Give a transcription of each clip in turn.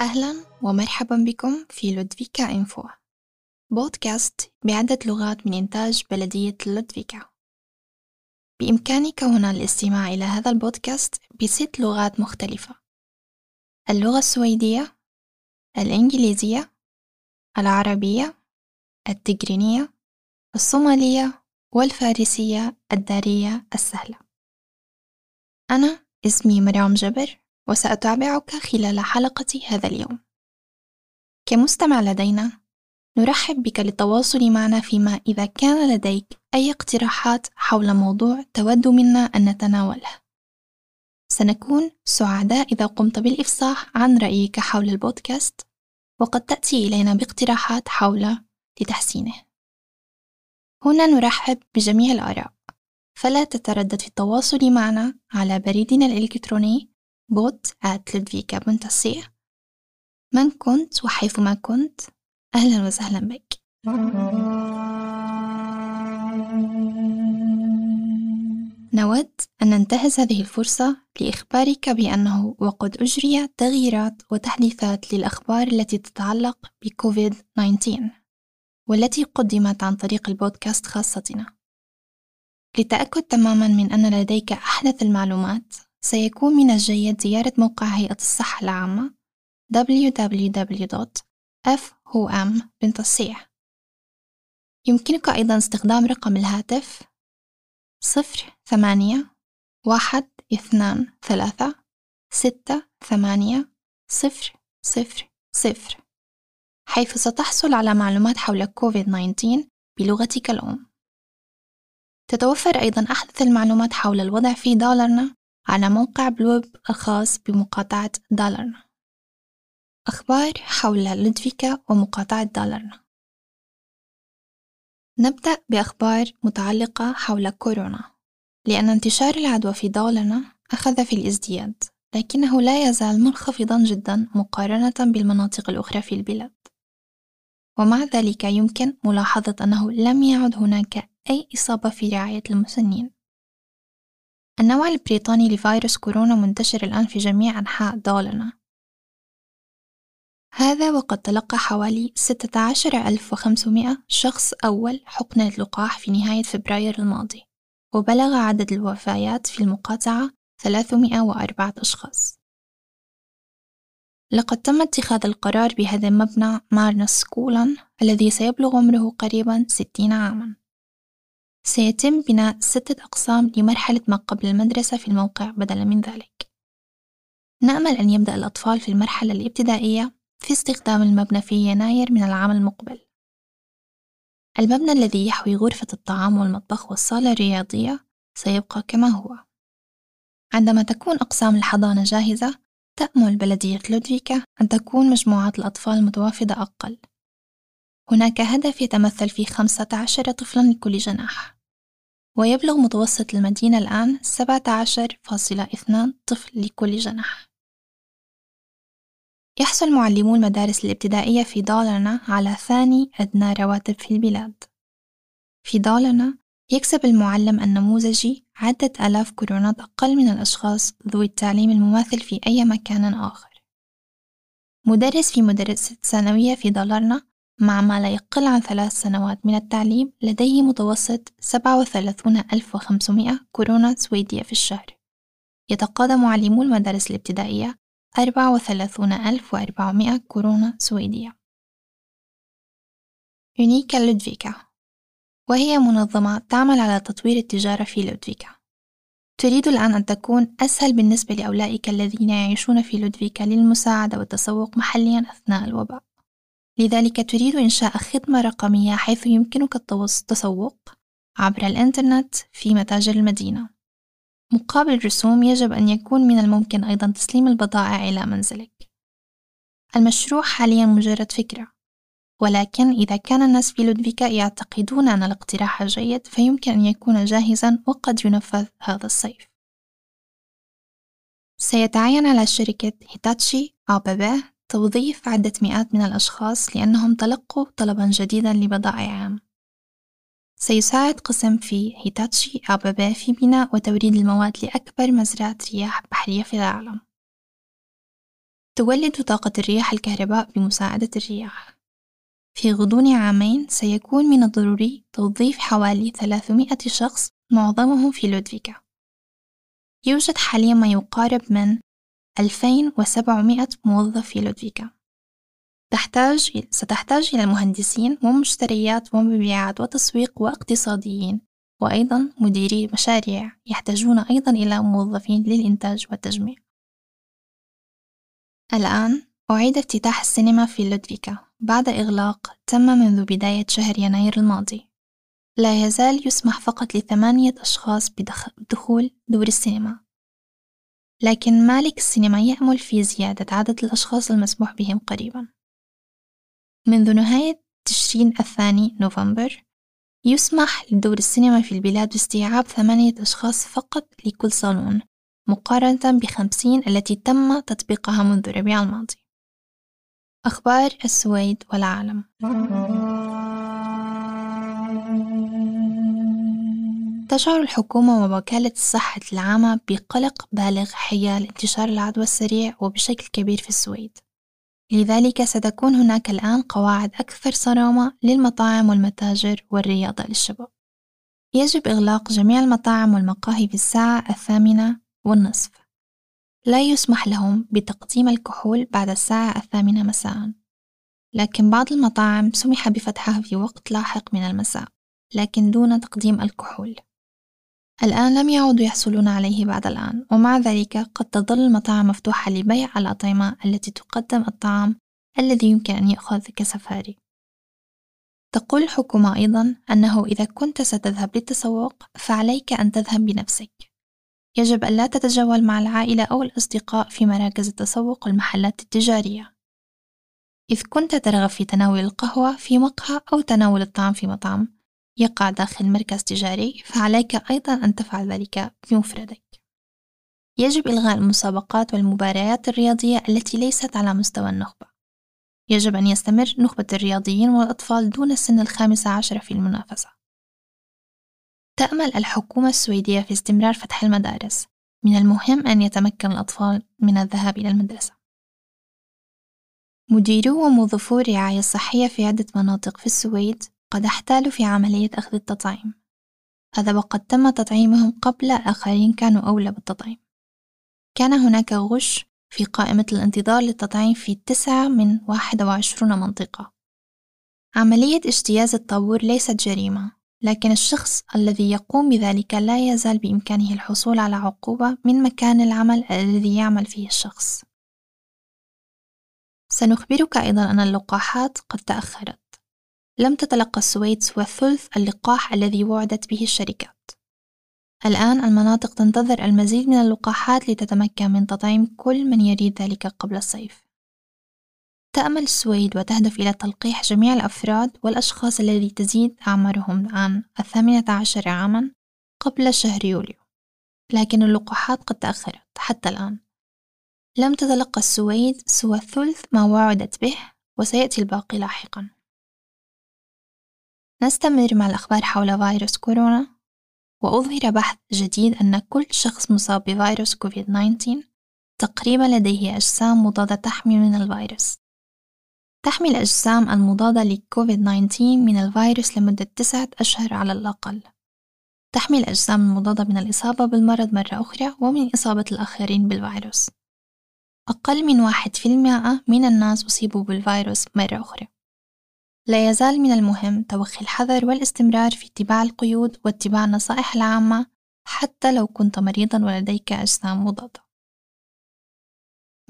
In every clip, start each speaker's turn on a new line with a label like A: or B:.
A: أهلا ومرحبا بكم في لودفيكا إنفو بودكاست بعدة لغات من إنتاج بلدية لودفيكا. بإمكانك هنا الاستماع إلى هذا البودكاست بست لغات مختلفة. اللغة السويدية الإنجليزية العربية التجرينية الصومالية والفارسية الدارية السهلة. أنا اسمي مريم جبر وسأتابعك خلال حلقة هذا اليوم. كمستمع لدينا نرحب بك للتواصل معنا فيما إذا كان لديك أي اقتراحات حول موضوع تود منا أن نتناوله. سنكون سعداء إذا قمت بالإفصاح عن رأيك حول البودكاست وقد تأتي إلينا باقتراحات حول لتحسينه. هنا نرحب بجميع الآراء فلا تتردد في التواصل معنا على بريدنا الإلكتروني بوت @ludvika.se من كنت وحيثما كنت أهلا وسهلا بك. نود أن ننتهز هذه الفرصة لإخبارك بأنه وقد أجري تغييرات وتحديثات للأخبار التي تتعلق بكوفيد 19 والتي قدمت عن طريق البودكاست خاصتنا. للتأكد تماما من أن لديك أحدث المعلومات سيكون من الجيد زيارة موقع هيئة الصحة العامة www.fhom.ch يمكنك أيضا استخدام رقم الهاتف صفر ثمانية واحد اثنان ثلاثة ستة ثمانية صفر صفر صفر حيث ستحصل على معلومات حول كوفيد-19 بلغتك الأم. تتوفر أيضا أحدث المعلومات حول الوضع في دولارنا على موقع بلوب الخاص بمقاطعة دولارنا. أخبار حول لودفيكا ومقاطعة دولارنا. نبدأ بأخبار متعلقة حول كورونا. لأن انتشار العدوى في دولارنا أخذ في الازدياد لكنه لا يزال منخفضا جدا مقارنة بالمناطق الأخرى في البلاد. ومع ذلك يمكن ملاحظة أنه لم يعد هناك أي إصابة في رعاية المسنين. النوع البريطاني لفيروس كورونا منتشر الآن في جميع أنحاء دولنا. هذا وقد تلقى حوالي 16500 شخص أول حقنة لقاح في نهاية فبراير الماضي وبلغ عدد الوفيات في المقاطعة 304 أشخاص. لقد تم اتخاذ القرار بهدم مبنى مارنس سكولا الذي سيبلغ عمره قريبا 60 عاما. سيتم بناء ستة أقسام لمرحلة ما قبل المدرسة في الموقع بدلا من ذلك. نأمل أن يبدأ الأطفال في المرحلة الابتدائية في استخدام المبنى في يناير من العام المقبل. المبنى الذي يحوي غرفة الطعام والمطبخ والصالة الرياضية سيبقى كما هو. عندما تكون أقسام الحضانة جاهزة تأمل بلدية لودفيكا أن تكون مجموعات الأطفال المتوافدة أقل. هناك هدف يتمثل في 15 طفلا لكل جناح. ويبلغ متوسط المدينة الآن 17.2 طفل لكل جناح. يحصل معلمو المدارس الابتدائية في دولارنا على ثاني أدنى رواتب في البلاد. في دولارنا يكسب المعلم النموذجي عدة آلاف كورونات أقل من الأشخاص ذوي التعليم المماثل في أي مكان آخر. مدرس في مدرسة ثانوية في دولارنا مع ما لا يقل عن ثلاث سنوات من التعليم لديه متوسط 37500 كورونا سويدية في الشهر. يتقاضى معلمو المدارس الابتدائية 34400 كورونا سويدية. يونيكا لودفيكا. وهي منظمة تعمل على تطوير التجارة في لودفيكا. تريد الآن أن تكون أسهل بالنسبة لأولئك الذين يعيشون في لودفيكا للمساعدة والتسوق محليا أثناء الوباء. لذلك تريد إنشاء خدمة رقمية حيث يمكنك التسوق عبر الإنترنت في متاجر المدينة. مقابل الرسوم يجب أن يكون من الممكن أيضا تسليم البضائع إلى منزلك. المشروع حاليا مجرد فكرة ولكن إذا كان الناس في لودفيكا يعتقدون أن الاقتراح جيد فيمكن أن يكون جاهزا وقد ينفذ هذا الصيف. سيتعين على شركة هيتاتشي أبابا توظيف عدة مئات من الأشخاص لأنهم تلقوا طلبا جديدا لبضائع عام. سيساعد قسم في هيتاتشي أبابا في بناء وتوريد المواد لأكبر مزرعة رياح بحرية في العالم. تولد طاقة الرياح الكهرباء بمساعدة الرياح. في غضون عامين سيكون من الضروري توظيف حوالي 300 شخص معظمهم في لودفيكا. يوجد حاليا ما يقارب من 2700 موظف في لودفيكا. تحتاج ستحتاج إلى مهندسين ومشتريات ومبيعات وتسويق واقتصاديين وأيضا مديري مشاريع يحتاجون أيضا إلى موظفين للإنتاج والتجميع. الآن أعيد افتتاح السينما في لودفيكا بعد إغلاق تم منذ بداية شهر يناير الماضي. لا يزال يسمح فقط لثمانية أشخاص بدخول دور السينما. لكن مالك السينما يأمل في زيادة عدد الأشخاص المسموح بهم قريبا. منذ نهاية تشرين الثاني نوفمبر يسمح لدور السينما في البلاد باستيعاب ثمانية أشخاص فقط لكل صالون مقارنة بخمسين التي تم تطبيقها منذ ربيع الماضي. أخبار السويد والعالم. تشعر الحكومة ووكالة الصحة العامة بقلق بالغ حيال انتشار العدوى السريع وبشكل كبير في السويد. لذلك ستكون هناك الآن قواعد أكثر صرامة للمطاعم والمتاجر والرياضة للشباب. يجب إغلاق جميع المطاعم والمقاهي في الساعة الثامنة والنصف. لا يسمح لهم بتقديم الكحول بعد الساعة الثامنة مساء. لكن بعض المطاعم سمح بفتحها في وقت لاحق من المساء لكن دون تقديم الكحول. الآن لم يعودوا يحصلون عليه بعد الآن ومع ذلك قد تظل المطاعم مفتوحة لبيع الأطعمة التي تقدم الطعام الذي يمكن أن يؤخذ كسفاري. تقول الحكومة أيضا أنه إذا كنت ستذهب للتسوق فعليك أن تذهب بنفسك. يجب أن لا تتجول مع العائلة أو الأصدقاء في مراكز التسوق والمحلات التجارية. إذ كنت ترغب في تناول القهوة في مقهى أو تناول الطعام في مطعم يقع داخل مركز تجاري فعليك أيضا أن تفعل ذلك بمفردك يجب إلغاء المسابقات والمباريات الرياضية التي ليست على مستوى النخبة. يجب أن يستمر نخبة الرياضيين والأطفال دون سن الخامسة عشر في المنافسة. تأمل الحكومة السويدية في استمرار فتح المدارس. من المهم أن يتمكن الأطفال من الذهاب إلى المدرسة. مديرو وموظفو الرعاية الصحية في عدة مناطق في السويد. قد احتالوا في عملية أخذ التطعيم. هذا وقد تم تطعيمهم قبل آخرين كانوا أولى بالتطعيم. كان هناك غش في قائمة الانتظار للتطعيم في تسعة من واحد وعشرون منطقة. عملية اجتياز الطابور ليست جريمة لكن الشخص الذي يقوم بذلك لا يزال بإمكانه الحصول على عقوبة من مكان العمل الذي يعمل فيه الشخص. سنخبرك أيضا أن اللقاحات قد تأخرت. لم تتلقى السويد سوى ثلث اللقاح الذي وعدت به الشركات. الآن المناطق تنتظر المزيد من اللقاحات لتتمكن من تطعيم كل من يريد ذلك قبل الصيف. تأمل السويد وتهدف إلى تلقيح جميع الأفراد والأشخاص الذي تزيد أعمارهم عن الثامنة عشر عاما قبل شهر يوليو. لكن اللقاحات قد تأخرت حتى الآن. لم تتلقى السويد سوى ثلث ما وعدت به وسيأتي الباقي لاحقا. نستمر مع الأخبار حول فيروس كورونا وأظهر بحث جديد أن كل شخص مصاب بفيروس كوفيد-19 تقريبا لديه أجسام مضادة تحمي من الفيروس. تحمي الأجسام المضادة لكوفيد-19 من الفيروس لمدة تسعة أشهر على الأقل. تحمي الأجسام المضادة من الإصابة بالمرض مرة أخرى ومن إصابة الآخرين بالفيروس. أقل من واحد في المائة من الناس أصيبوا بالفيروس مرة أخرى. لا يزال من المهم توخي الحذر والاستمرار في اتباع القيود واتباع النصائح العامة حتى لو كنت مريضا ولديك أجسام مضادة.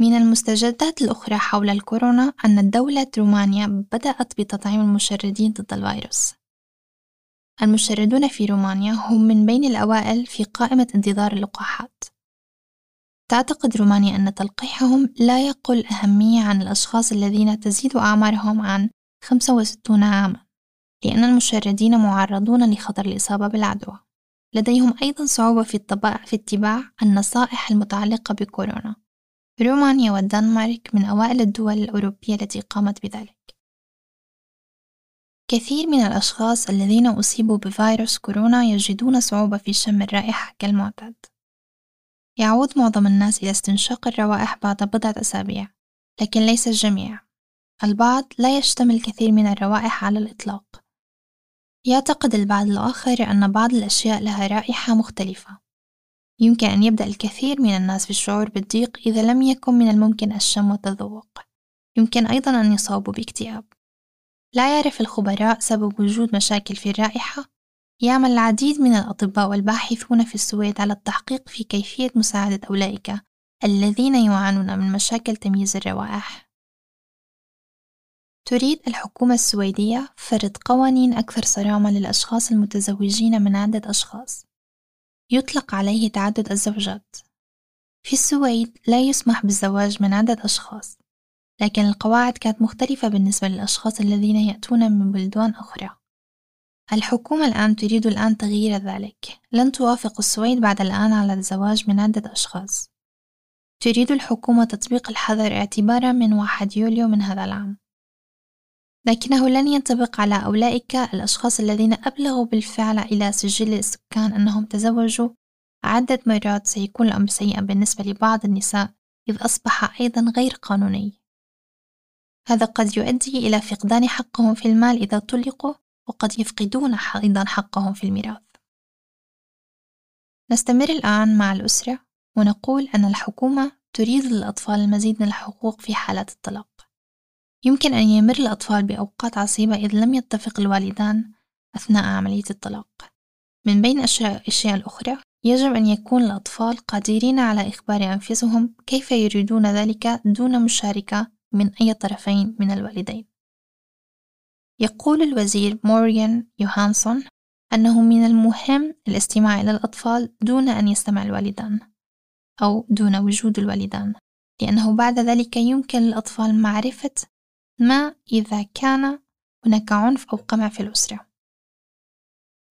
A: من المستجدات الأخرى حول الكورونا أن دولة رومانيا بدأت بتطعيم المشردين ضد الفيروس. المشردون في رومانيا هم من بين الأوائل في قائمة انتظار اللقاحات. تعتقد رومانيا أن تلقيحهم لا يقل أهمية عن الأشخاص الذين تزيد أعمارهم عن 65 عاما لأن المشردين معرضون لخطر الإصابة بالعدوى. لديهم أيضا صعوبة في, في اتباع النصائح المتعلقة بكورونا. رومانيا والدنمارك من أوائل الدول الأوروبية التي قامت بذلك. كثير من الأشخاص الذين أصيبوا بفيروس كورونا يجدون صعوبة في شم الرائحة كالمعتاد. يعود معظم الناس إلى استنشاق الروائح بعد بضعة أسابيع لكن ليس الجميع. البعض لا يشتمل الكثير من الروائح على الإطلاق. يعتقد البعض الآخر أن بعض الأشياء لها رائحة مختلفة. يمكن أن يبدأ الكثير من الناس بالشعور بالضيق إذا لم يكن من الممكن الشم والتذوق. يمكن أيضا أن يصابوا باكتئاب. لا يعرف الخبراء سبب وجود مشاكل في الرائحة. يعمل العديد من الأطباء والباحثون في السويد على التحقيق في كيفية مساعدة أولئك الذين يعانون من مشاكل تمييز الروائح. تريد الحكومة السويدية فرض قوانين أكثر صرامة للأشخاص المتزوجين من عدة أشخاص. يطلق عليه تعدد الزوجات. في السويد لا يسمح بالزواج من عدة أشخاص لكن القواعد كانت مختلفة بالنسبة للأشخاص الذين يأتون من بلدان أخرى. الحكومة الآن تريد الآن تغيير ذلك. لن توافق السويد بعد الآن على الزواج من عدة أشخاص. تريد الحكومة تطبيق الحظر اعتبارا من واحد يوليو من هذا العام. لكنه لن ينطبق على أولئك الأشخاص الذين أبلغوا بالفعل إلى سجل السكان أنهم تزوجوا عدة مرات سيكون الأمر سيئا بالنسبة لبعض النساء إذ أصبح أيضا غير قانوني. هذا قد يؤدي إلى فقدان حقهم في المال إذا طلقوا وقد يفقدون أيضا حقهم في الميراث. نستمر الآن مع الأسرة ونقول أن الحكومة تريد للأطفال المزيد من الحقوق في حالة الطلاق. يمكن أن يمر الأطفال بأوقات عصيبة إذ لم يتفق الوالدان أثناء عملية الطلاق. من بين الأشياء الأخرى يجب أن يكون الأطفال قادرين على إخبار أنفسهم كيف يريدون ذلك دون مشاركة من أي طرفين من الوالدين. يقول الوزير موريان يوهانسون أنه من المهم الاستماع إلى الأطفال دون أن يستمع الوالدان أو دون وجود الوالدان لأنه بعد ذلك يمكن للأطفال معرفة ما إذا كان هناك عنف أو قمع في الأسرة؟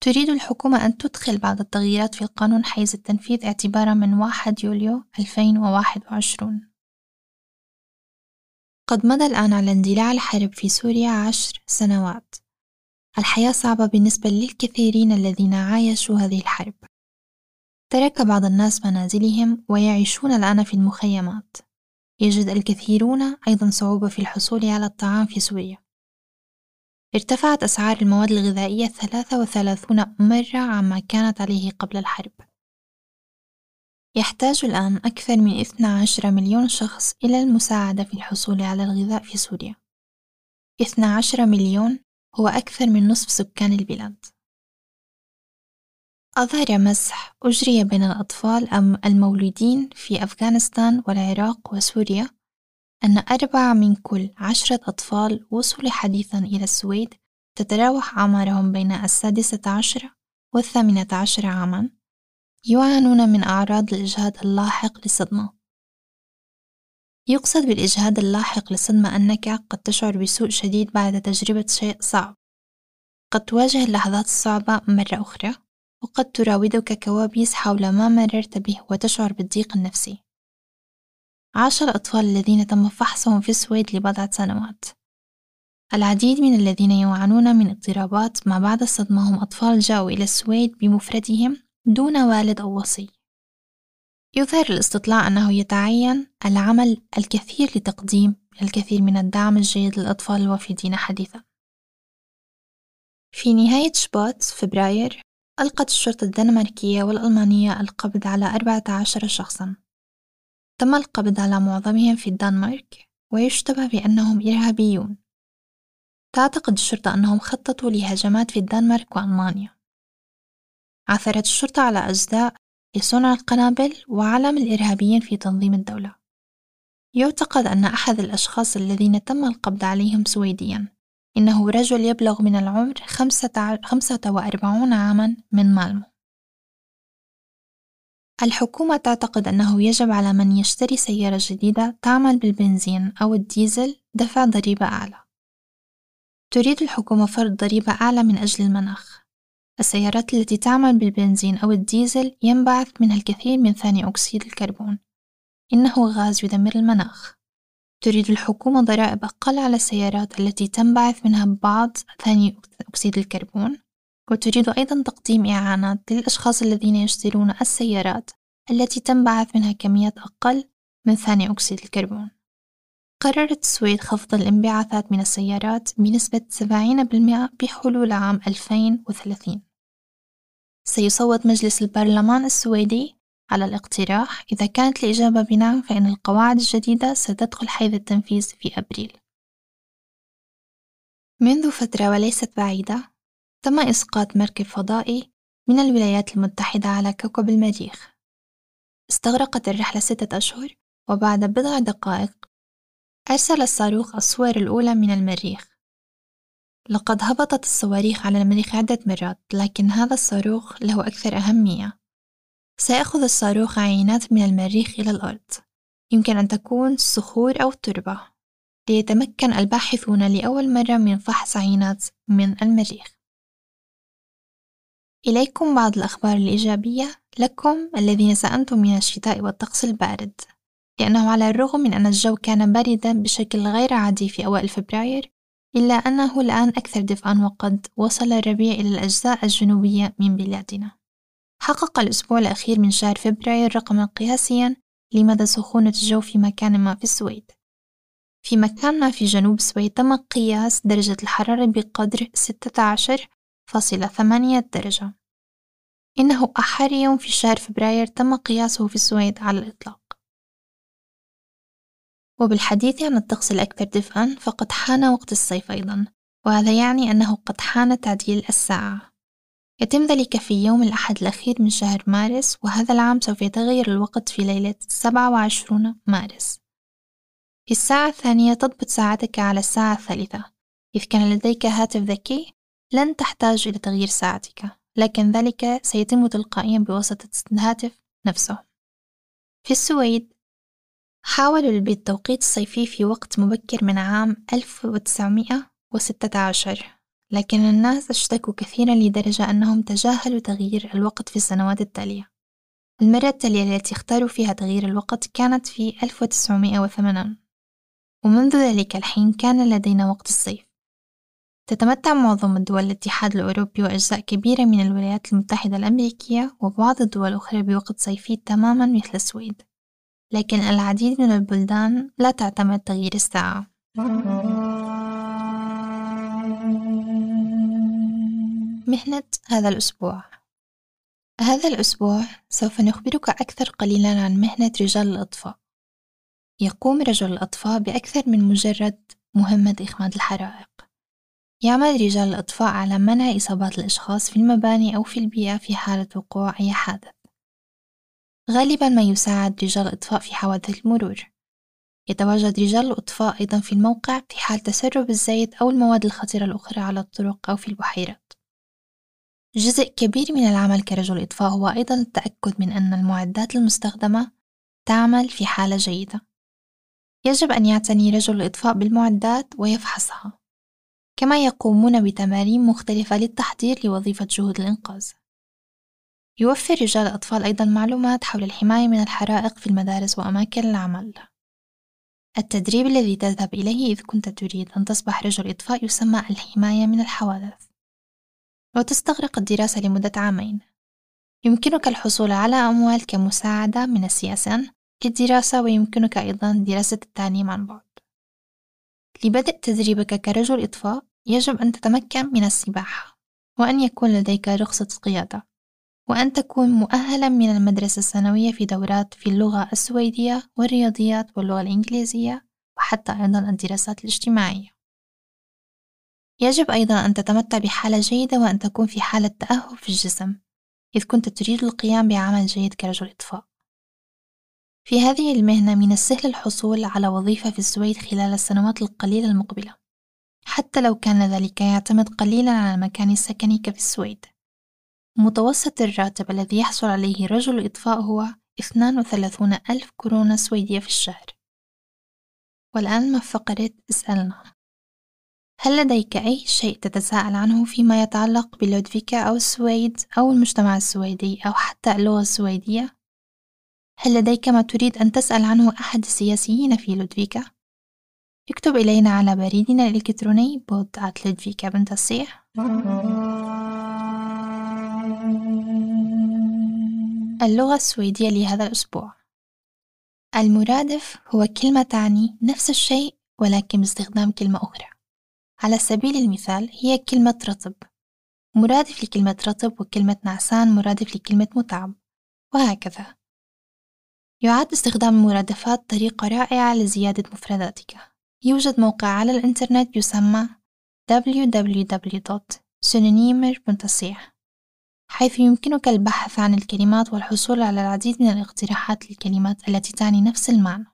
A: تريد الحكومة أن تدخل بعض التغييرات في القانون حيز التنفيذ اعتبارا من 1 يوليو 2021 قد مضى الآن على اندلاع الحرب في سوريا عشر سنوات. الحياة صعبة بالنسبة للكثيرين الذين عايشوا هذه الحرب. ترك بعض الناس منازلهم ويعيشون الآن في المخيمات. يجد الكثيرون أيضا صعوبة في الحصول على الطعام في سوريا. ارتفعت أسعار المواد الغذائية 33 مرة عما كانت عليه قبل الحرب. يحتاج الآن أكثر من 12 مليون شخص إلى المساعدة في الحصول على الغذاء في سوريا. 12 مليون هو أكثر من نصف سكان البلاد. أظهر مسح أجري بين الأطفال المولودين في أفغانستان والعراق وسوريا أن أربعة من كل عشرة أطفال وصلوا حديثا إلى السويد تتراوح أعمارهم بين السادسة عشرة والثامنة عشر عاما يعانون من أعراض الإجهاد اللاحق للصدمة يقصد بالإجهاد اللاحق للصدمة أنك قد تشعر بسوء شديد بعد تجربة شيء صعب. قد تواجه اللحظات الصعبة مرة أخرى. وقد تراودك كوابيس حول ما مررت به وتشعر بالضيق النفسي. عاش الأطفال الذين تم فحصهم في السويد لبضعة سنوات. العديد من الذين يعانون من اضطرابات ما بعد الصدمة هم أطفال جاءوا إلى السويد بمفردهم دون والد أو وصي. يظهر الاستطلاع أنه يتعين العمل الكثير لتقديم الكثير من الدعم الجيد للأطفال الوافدين حديثا. في نهاية شباط فبراير ألقت الشرطة الدنماركية والألمانية القبض على 14 شخصا. تم القبض على معظمهم في الدنمارك ويشتبه بأنهم إرهابيون. تعتقد الشرطة أنهم خططوا لهجمات في الدنمارك وألمانيا. عثرت الشرطة على أجزاء لصنع القنابل وعلم الإرهابيين في تنظيم الدولة. يعتقد أن أحد الأشخاص الذين تم القبض عليهم سويديا. إنه رجل يبلغ من العمر خمسة وأربعون عاما من مالمو الحكومة تعتقد أنه يجب على من يشتري سيارة جديدة تعمل بالبنزين أو الديزل دفع ضريبة أعلى. تريد الحكومة فرض ضريبة أعلى من أجل المناخ. السيارات التي تعمل بالبنزين أو الديزل ينبعث منها الكثير من ثاني أكسيد الكربون. إنه غاز يدمر المناخ. تريد الحكومة ضرائب أقل على السيارات التي تنبعث منها بعض ثاني أكسيد الكربون وتريد أيضا تقديم إعانات للأشخاص الذين يشترون السيارات التي تنبعث منها كميات أقل من ثاني أكسيد الكربون. قررت السويد خفض الانبعاثات من السيارات بنسبة 70% بحلول عام 2030 سيصوت مجلس البرلمان السويدي على الاقتراح. إذا كانت الإجابة بنعم فإن القواعد الجديدة ستدخل حيز التنفيذ في أبريل. منذ فترة وليست بعيدة تم إسقاط مركب فضائي من الولايات المتحدة على كوكب المريخ. استغرقت الرحلة ستة أشهر وبعد بضع دقائق أرسل الصاروخ الصور الأولى من المريخ. لقد هبطت الصواريخ على المريخ عدة مرات لكن هذا الصاروخ له أكثر أهمية. سيأخذ الصاروخ عينات من المريخ إلى الأرض. يمكن أن تكون الصخور أو التربة ليتمكن الباحثون لأول مرة من فحص عينات من المريخ. إليكم بعض الأخبار الإيجابية لكم الذين سأنتم من الشتاء والطقس البارد. لأنه على الرغم من أن الجو كان باردا بشكل غير عادي في أوائل فبراير إلا أنه الآن أكثر دفئا وقد وصل الربيع إلى الأجزاء الجنوبية من بلادنا. حقق الأسبوع الأخير من شهر فبراير رقما قياسيا لمدى سخونة الجو في مكان ما في السويد. في مكان ما في جنوب السويد تم قياس درجة الحرارة بقدر 16.8 درجة. إنه أحر يوم في شهر فبراير تم قياسه في السويد على الإطلاق. وبالحديث عن الطقس الأكثر دفئا فقد حان وقت الصيف أيضا وهذا يعني أنه قد حان تعديل الساعة. يتم ذلك في يوم الأحد الأخير من شهر مارس وهذا العام سوف يتغير الوقت في ليلة 27 مارس. في الساعة الثانية تضبط ساعتك على الساعة الثالثة. إذ كان لديك هاتف ذكي لن تحتاج إلى تغيير ساعتك لكن ذلك سيتم تلقائيا بواسطة الهاتف نفسه. في السويد حاولوا بالتوقيت الصيفي في وقت مبكر من عام 1916 لكن الناس اشتكوا كثيرا لدرجة أنهم تجاهلوا تغيير الوقت في السنوات التالية. المرة التالية التي اختاروا فيها تغيير الوقت كانت في 1908 ومنذ ذلك الحين كان لدينا وقت الصيف. تتمتع معظم الدول الاتحاد الأوروبي وأجزاء كبيرة من الولايات المتحدة الأمريكية وبعض الدول الأخرى بوقت صيفي تماما مثل السويد. لكن العديد من البلدان لا تعتمد تغيير الساعة. مهنة هذا الأسبوع. هذا الأسبوع سوف نخبرك أكثر قليلا عن مهنة رجال الإطفاء. يقوم رجل الأطفاء بأكثر من مجرد مهمة إخماد الحرائق. يعمل رجال الإطفاء على منع إصابات الأشخاص في المباني أو في البيئة في حالة وقوع أي حادث. غالبا ما يساعد رجال الإطفاء في حوادث المرور. يتواجد رجال الإطفاء أيضا في الموقع في حال تسرب الزيت أو المواد الخطيرة الأخرى على الطرق أو في البحيرات جزء كبير من العمل كرجل إطفاء هو أيضا التأكد من أن المعدات المستخدمة تعمل في حالة جيدة. يجب أن يعتني رجل الإطفاء بالمعدات ويفحصها كما يقومون بتمارين مختلفة للتحضير لوظيفة جهود الإنقاذ. يوفر رجال الأطفال أيضا معلومات حول الحماية من الحرائق في المدارس وأماكن العمل. التدريب الذي تذهب إليه إذ كنت تريد أن تصبح رجل إطفاء يسمى الحماية من الحوادث. وتستغرق الدراسة لمدة عامين. يمكنك الحصول على أموال كمساعدة من السياسة للدراسة ويمكنك أيضا دراسة التعليم عن بعد لبدء تدريبك كرجل إطفاء يجب أن تتمكن من السباحة وأن يكون لديك رخصة قيادة وأن تكون مؤهلا من المدرسة الثانوية في دورات في اللغة السويدية والرياضيات واللغة الإنجليزية وحتى أيضا الدراسات الاجتماعية. يجب أيضا أن تتمتع بحالة جيدة وأن تكون في حالة تأهب في الجسم إذ كنت تريد القيام بعمل جيد كرجل إطفاء. في هذه المهنة من السهل الحصول على وظيفة في السويد خلال السنوات القليلة المقبلة حتى لو كان ذلك يعتمد قليلا على المكان السكني كفي السويد. متوسط الراتب الذي يحصل عليه رجل الإطفاء هو 32 ألف كورونا سويدية في الشهر. والآن ما فقرة اسألنا. هل لديك أي شيء تتساءل عنه فيما يتعلق بلودفيكا أو السويد أو المجتمع السويدي أو حتى اللغة السويدية؟ هل لديك ما تريد أن تسأل عنه أحد السياسيين في لودفيكا؟ اكتب إلينا على بريدنا الإلكتروني بود لودفيكا بنت الصيح اللغة السويدية لهذا الأسبوع المرادف هو كلمة تعني نفس الشيء ولكن باستخدام كلمة أخرى على سبيل المثال هي كلمة رطب. مرادف لكلمة رطب وكلمة نعسان مرادف لكلمة متعب. وهكذا. يعد استخدام المرادفات طريقة رائعة لزيادة مفرداتك. يوجد موقع على الإنترنت يسمى www.synonymer.ch حيث يمكنك البحث عن الكلمات والحصول على العديد من الاقتراحات للكلمات التي تعني نفس المعنى.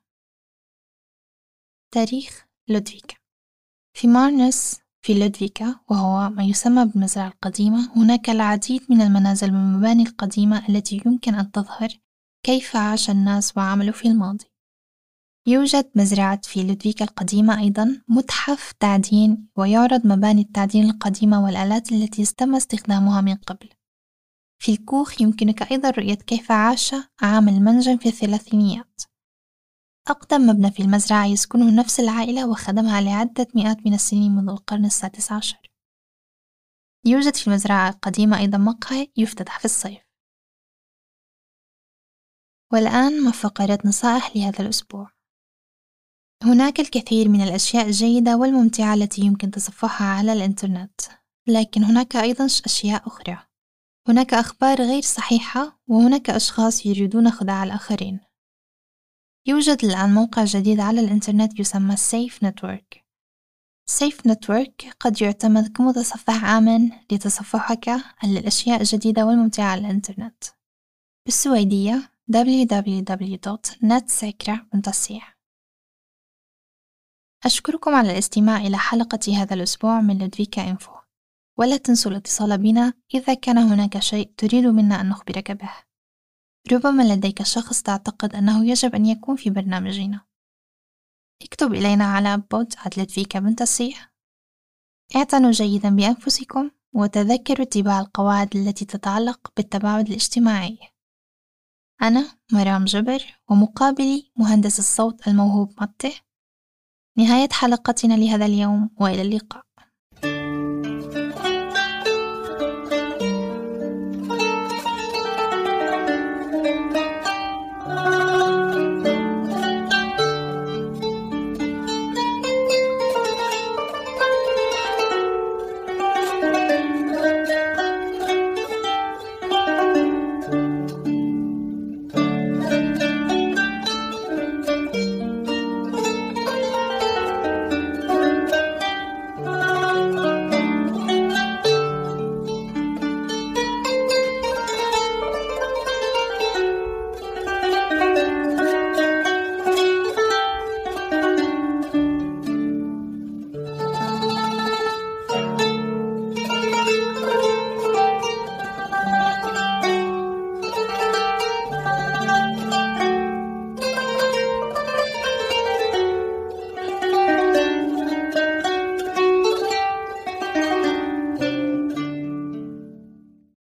A: تاريخ لودفيكا في مارنس في لودفيكا وهو ما يسمى بالمزرعة القديمة هناك العديد من المنازل والمباني القديمة التي يمكن أن تظهر كيف عاش الناس وعملوا في الماضي. يوجد مزرعة في لودفيكا القديمة أيضا متحف تعدين ويعرض مباني التعدين القديمة والآلات التي تم استخدامها من قبل. في الكوخ يمكنك أيضا رؤية كيف عاش عام المنجم في الثلاثينيات. أقدم مبنى في المزرعة يسكنه نفس العائلة وخدمها لعدة مئات من السنين منذ القرن السادس عشر. يوجد في المزرعة القديمة أيضا مقهى يفتتح في الصيف. والآن مع فقرة نصائح لهذا الأسبوع. هناك الكثير من الأشياء الجيدة والممتعة التي يمكن تصفحها على الإنترنت لكن هناك أيضا أشياء أخرى. هناك أخبار غير صحيحة وهناك أشخاص يريدون خداع الآخرين. يوجد الآن موقع جديد على الإنترنت يسمى Safe Network Safe Network قد يعتمد كمتصفح آمن لتصفحك للأشياء الجديدة والممتعة على الإنترنت. بالسويدية www.netsecra.ch أشكركم على الاستماع إلى حلقة هذا الأسبوع من لودفيكا إنفو. ولا تنسوا الاتصال بنا إذا كان هناك شيء تريد منا أن نخبرك به. ربما لديك شخص تعتقد أنه يجب أن يكون في برنامجنا. اكتب إلينا على بود@لدفيكا.ch اعتنوا جيدا بأنفسكم وتذكروا اتباع القواعد التي تتعلق بالتباعد الاجتماعي. أنا مرام جبر ومقابلي مهندس الصوت الموهوب مته نهاية حلقتنا لهذا اليوم وإلى اللقاء.